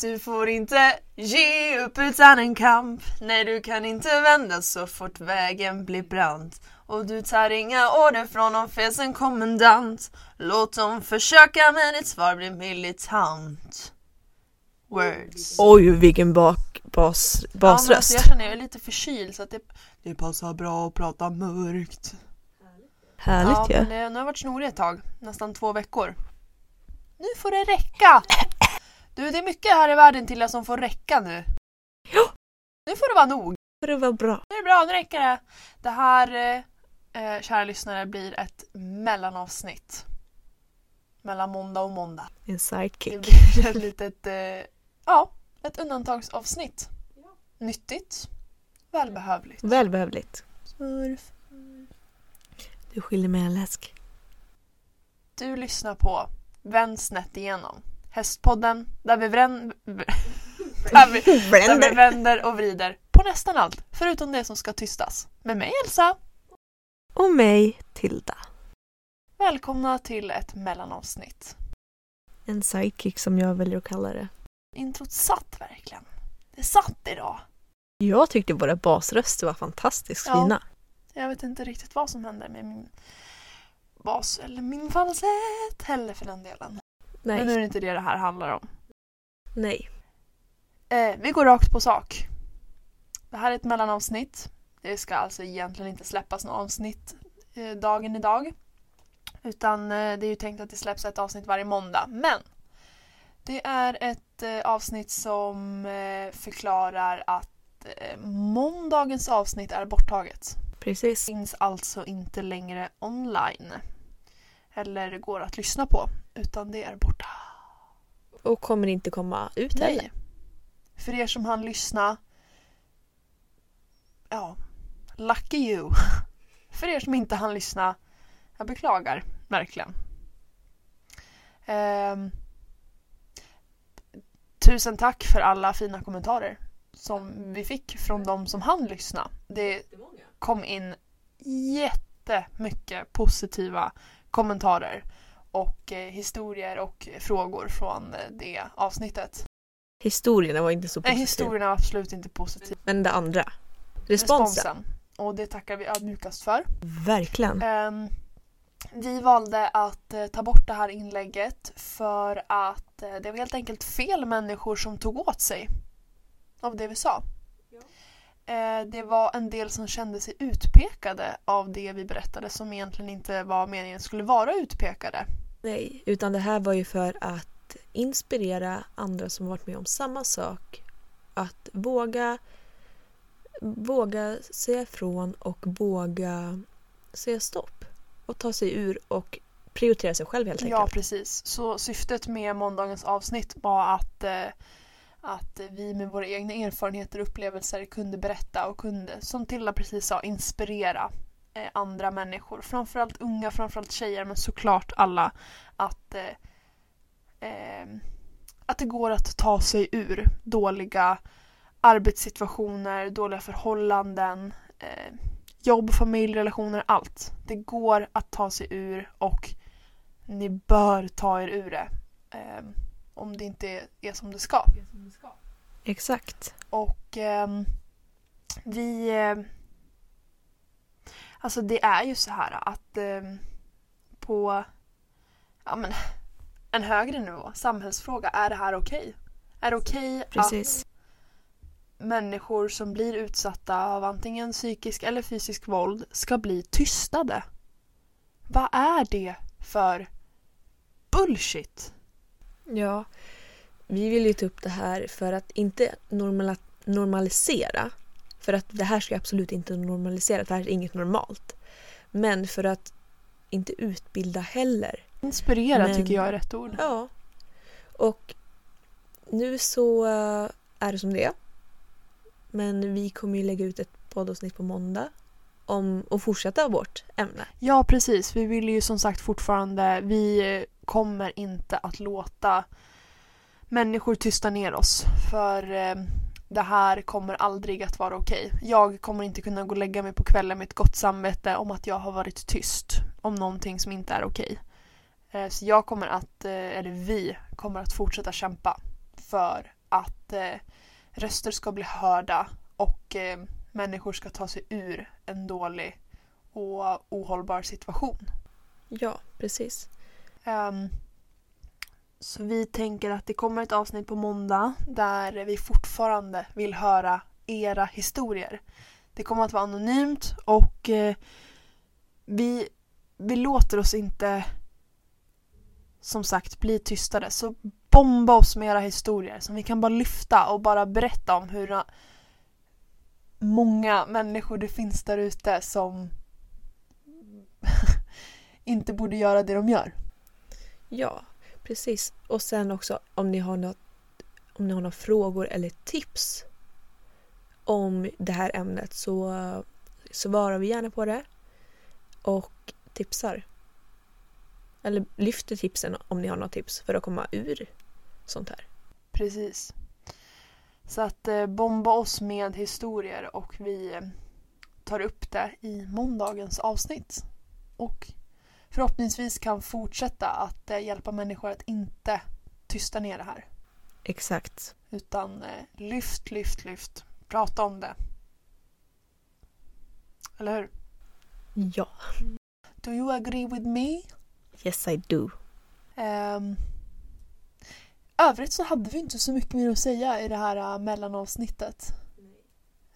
Du får inte ge upp utan en kamp Nej du kan inte vända så fort vägen blir brant Och du tar inga order från någon fesen kommendant Låt dem försöka men ditt svar blir militant Words Oj, vilken bak, bas, Ja, men basröst. alltså, jag känner jag är lite förkyld så att det, det passar bra att prata mörkt Härligt ja, ju. det, nu har jag varit snorig ett tag, nästan två veckor. Nu får det räcka! Du, det är mycket här i världen till jag som får räcka nu. Ja. Nu får det vara nog. För det var bra. Nu är det bra, nu räcker det. Det här, eh, eh, kära lyssnare, blir ett mellanavsnitt. Mellan måndag och måndag. En Det sidekick. blir ett litet, eh, ja, ett undantagsavsnitt. Nyttigt. Välbehövligt. Välbehövligt. Smurf. Du skyller mig en läsk. Du lyssnar på Vänd snett igenom. Hästpodden där vi, vrän... där, vi, där vi vänder och vrider på nästan allt förutom det som ska tystas. Med mig Elsa. Och mig, Tilda. Välkomna till ett mellanavsnitt. En sidekick som jag väljer att kalla det. Introt satt verkligen. Det satt idag. Jag tyckte våra basröster var fantastiskt Ja. fina. Jag vet inte riktigt vad som hände med min bas eller min falsett heller för den delen. Nej. Men nu är det inte det det här handlar om. Nej. Eh, vi går rakt på sak. Det här är ett mellanavsnitt. Det ska alltså egentligen inte släppas något avsnitt eh, dagen idag. Utan eh, det är ju tänkt att det släpps ett avsnitt varje måndag. Men det är ett eh, avsnitt som eh, förklarar att eh, måndagens avsnitt är borttaget. Precis. Finns alltså inte längre online. Eller går att lyssna på. Utan det är borta. Och kommer inte komma ut heller. Nej. För er som hann lyssna. Ja, lucky you. För er som inte hann lyssna. Jag beklagar verkligen. Ehm, tusen tack för alla fina kommentarer som vi fick från de som hann lyssna. Det kom in jättemycket positiva kommentarer och eh, historier och frågor från eh, det avsnittet. Historierna var inte så Nej, positiva. historien är absolut inte positiv. Men det andra. Responsen. Och det tackar vi ödmjukast för. Verkligen. Ehm, vi valde att eh, ta bort det här inlägget för att det var helt enkelt fel människor som tog åt sig av det vi sa. Det var en del som kände sig utpekade av det vi berättade som egentligen inte var meningen skulle vara utpekade. Nej, utan det här var ju för att inspirera andra som varit med om samma sak att våga våga säga ifrån och våga säga stopp och ta sig ur och prioritera sig själv helt Ja, enkelt. precis. Så syftet med måndagens avsnitt var att, eh, att vi med våra egna erfarenheter och upplevelser kunde berätta och kunde, som Tilda precis sa, inspirera andra människor. Framförallt unga, framförallt tjejer, men såklart alla. Att, eh, eh, att det går att ta sig ur dåliga arbetssituationer, dåliga förhållanden, eh, jobb, familj, relationer, allt. Det går att ta sig ur och ni bör ta er ur det. Eh, om det inte är, som det ska. Exakt. Och ehm, vi... Eh, alltså det är ju så här att ehm, på ja, men, en högre nivå, samhällsfråga, är det här okej? Är det okej att Precis. människor som blir utsatta av antingen psykisk eller fysisk våld ska bli tystade? Vad är det för bullshit? Ja. Vi vill ju ta upp det här för att inte normala- normalisera. För att det här ska absolut inte normalisera, det här är inget normalt. Men för att inte utbilda heller. Inspirera Men- tycker jag är rätt ord. Ja. Och nu så eh, är det som det är. Men vi kommer ju lägga ut ett poddavsnitt på måndag om och fortsätta vårt ämne. Ja, precis. Vi vill ju som sagt fortfarande, vi eh, kommer inte att låta människor tysta ner oss. För eh, det här kommer aldrig att vara okej. Jag kommer inte kunna gå och lägga mig på kvällen med ett gott samvete om att jag har varit tyst om någonting som inte är okej. Eh, så jag kommer att, eh, eller vi kommer att fortsätta kämpa för att eh, röster ska bli hörda och människor ska ta sig ur en dålig och ohållbar situation. Ja, precis. Ehm, så vi tänker att det kommer ett avsnitt på måndag där vi fortfarande vill höra era historier. Det kommer att vara anonymt och eh, vi, vi låter oss inte som sagt bli tystade. Så bomba oss med era historier som vi kan bara lyfta och bara berätta om hur många människor det finns där ute som inte borde göra det de gör. Ja, precis. Och sen också om ni har något, om ni har några frågor eller tips om det här ämnet så svarar vi gärna på det och tipsar. Eller lyfter tipsen om ni har några tips för att komma ur sånt här. Precis. Så att eh, bomba oss med historier och vi eh, tar upp det i måndagens avsnitt. Och förhoppningsvis kan fortsätta att eh, hjälpa människor att inte tysta ner det här. Exakt. Utan eh, lyft, lyft, lyft. Prata om det. Eller hur? Ja. Do you agree with me? Yes I do. Um, övrigt så hade vi inte så mycket mer att säga i det här uh, mellanavsnittet.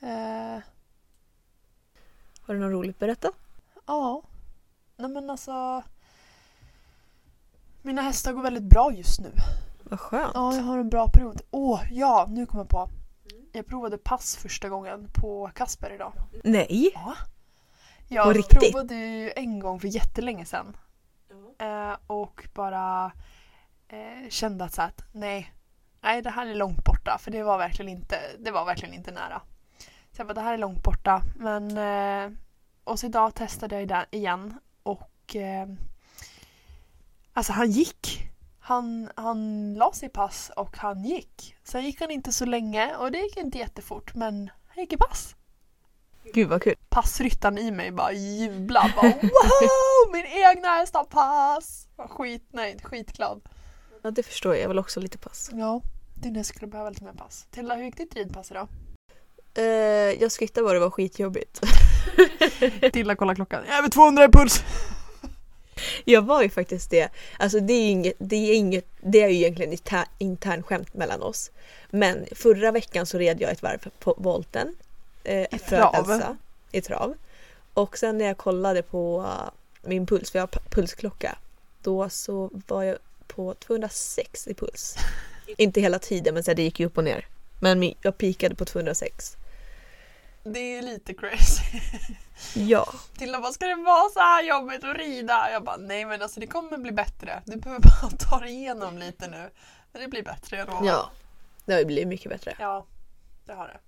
Uh, Har du något roligt att berätta? ja. Nej men alltså. Mina hästar går väldigt bra just nu. Vad skönt. Ja, jag har en bra period. Åh, ja, nu kommer jag på. Jag provade pass första gången på Kasper idag. Nej! Ja. På Jag riktigt? provade ju en gång för jättelänge sedan. Eh, och bara eh, kände att, så att nej, nej, det här är långt borta. För det var verkligen inte, det var verkligen inte nära. Så jag bara, det här är långt borta. Men, eh, och så idag testade jag det igen. Och eh, alltså han gick. Han, han la sig pass och han gick. Sen gick han inte så länge och det gick inte jättefort men han gick i pass Gud vad kul. passryttaren i mig bara jublar. Bara, wow, min egna häst har pass! Var skitnöjd, skitglad. Ja det förstår jag. Jag vill också lite pass. Ja, din häst skulle behöva lite mer pass. Tilla, hur gick ditt ridpass idag? Uh, jag skrytte bara det var skitjobbigt. Tilla kollar klockan. Jag är över 200 i puls! Jag var ju faktiskt det. Alltså det är ju inget, det är inget, det är ju egentligen ett intern skämt mellan oss. Men förra veckan så red jag ett varv på volten. Eh, I trav? Elsa, I trav. Och sen när jag kollade på uh, min puls, för jag har pulsklocka. Då så var jag på 206 i puls. Inte hela tiden men så här, det gick ju upp och ner. Men jag pikade på 206. Det är lite crazy. Ja, Tilla bara, ska det vara så här jobbigt att rida? Jag bara, nej men alltså det kommer bli bättre. Du behöver bara ta dig igenom lite nu. Men det blir bättre, jag lovar. ja. Det blivit mycket bättre. Ja, det har det.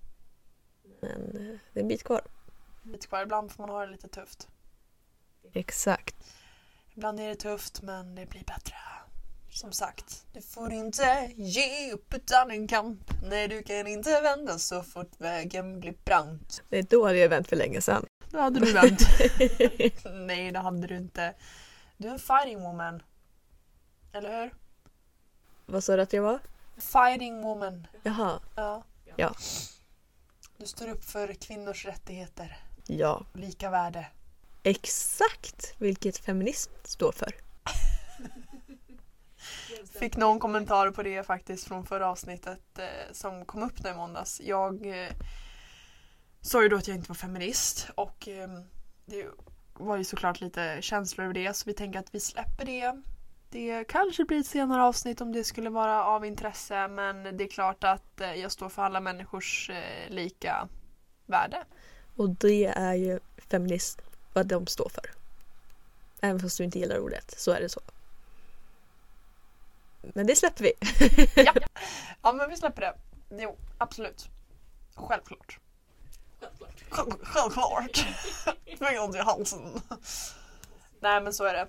Men eh, det är en bit kvar. Lite kvar, ibland får man ha det lite tufft. Exakt. Ibland är det tufft men det blir bättre. Som sagt, du får inte ge upp utan en kamp. Nej, du kan inte vända så fort vägen blir brant. Är då hade jag vänt för länge sedan. Då hade du vänt. Nej, det hade du inte. Du är en fighting woman. Eller hur? Vad sa du att jag var? Fighting woman. Jaha, Ja. Ja. Du står upp för kvinnors rättigheter ja. lika värde. Exakt vilket feminism står för. Fick någon kommentar på det faktiskt från förra avsnittet eh, som kom upp nu i måndags. Jag eh, sa ju då att jag inte var feminist och eh, det var ju såklart lite känslor över det så vi tänker att vi släpper det. Det kanske blir ett senare avsnitt om det skulle vara av intresse men det är klart att eh, jag står för alla människors eh, lika värde. Och det är ju feminist vad de står för. Även fast du inte gillar ordet så är det så. Men det släpper vi. Ja, ja men vi släpper det. Jo, absolut. Självklart. Själv- Självklart. Fick ont i halsen. Nej men så är det.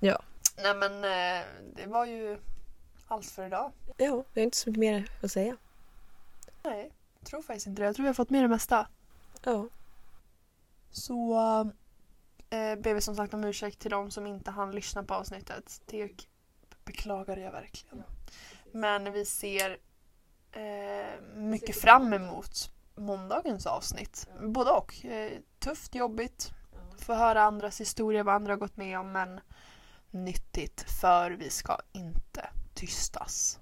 Ja. Nej men eh, det var ju allt för idag. Ja, vi har inte så mycket mer att säga. Nej, jag tror faktiskt inte det. Jag tror vi har fått med det mesta. Ja. Så eh, ber vi som sagt om ursäkt till de som inte hann lyssna på avsnittet. Det beklagar jag verkligen. Men vi ser eh, mycket fram emot måndagens avsnitt. Både och. Eh, tufft, jobbigt. Få höra andras historier, vad andra har gått med om men nyttigt för vi ska inte tystas.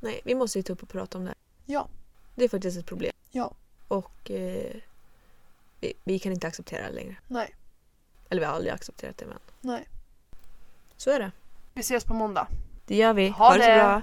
Nej, vi måste ju ta upp och prata om det. Ja. Det är faktiskt ett problem. Ja. Och eh, vi, vi kan inte acceptera det längre. Nej. Eller vi har aldrig accepterat det men Nej. så är det. Vi ses på måndag. Det gör vi. Ha ha det så bra.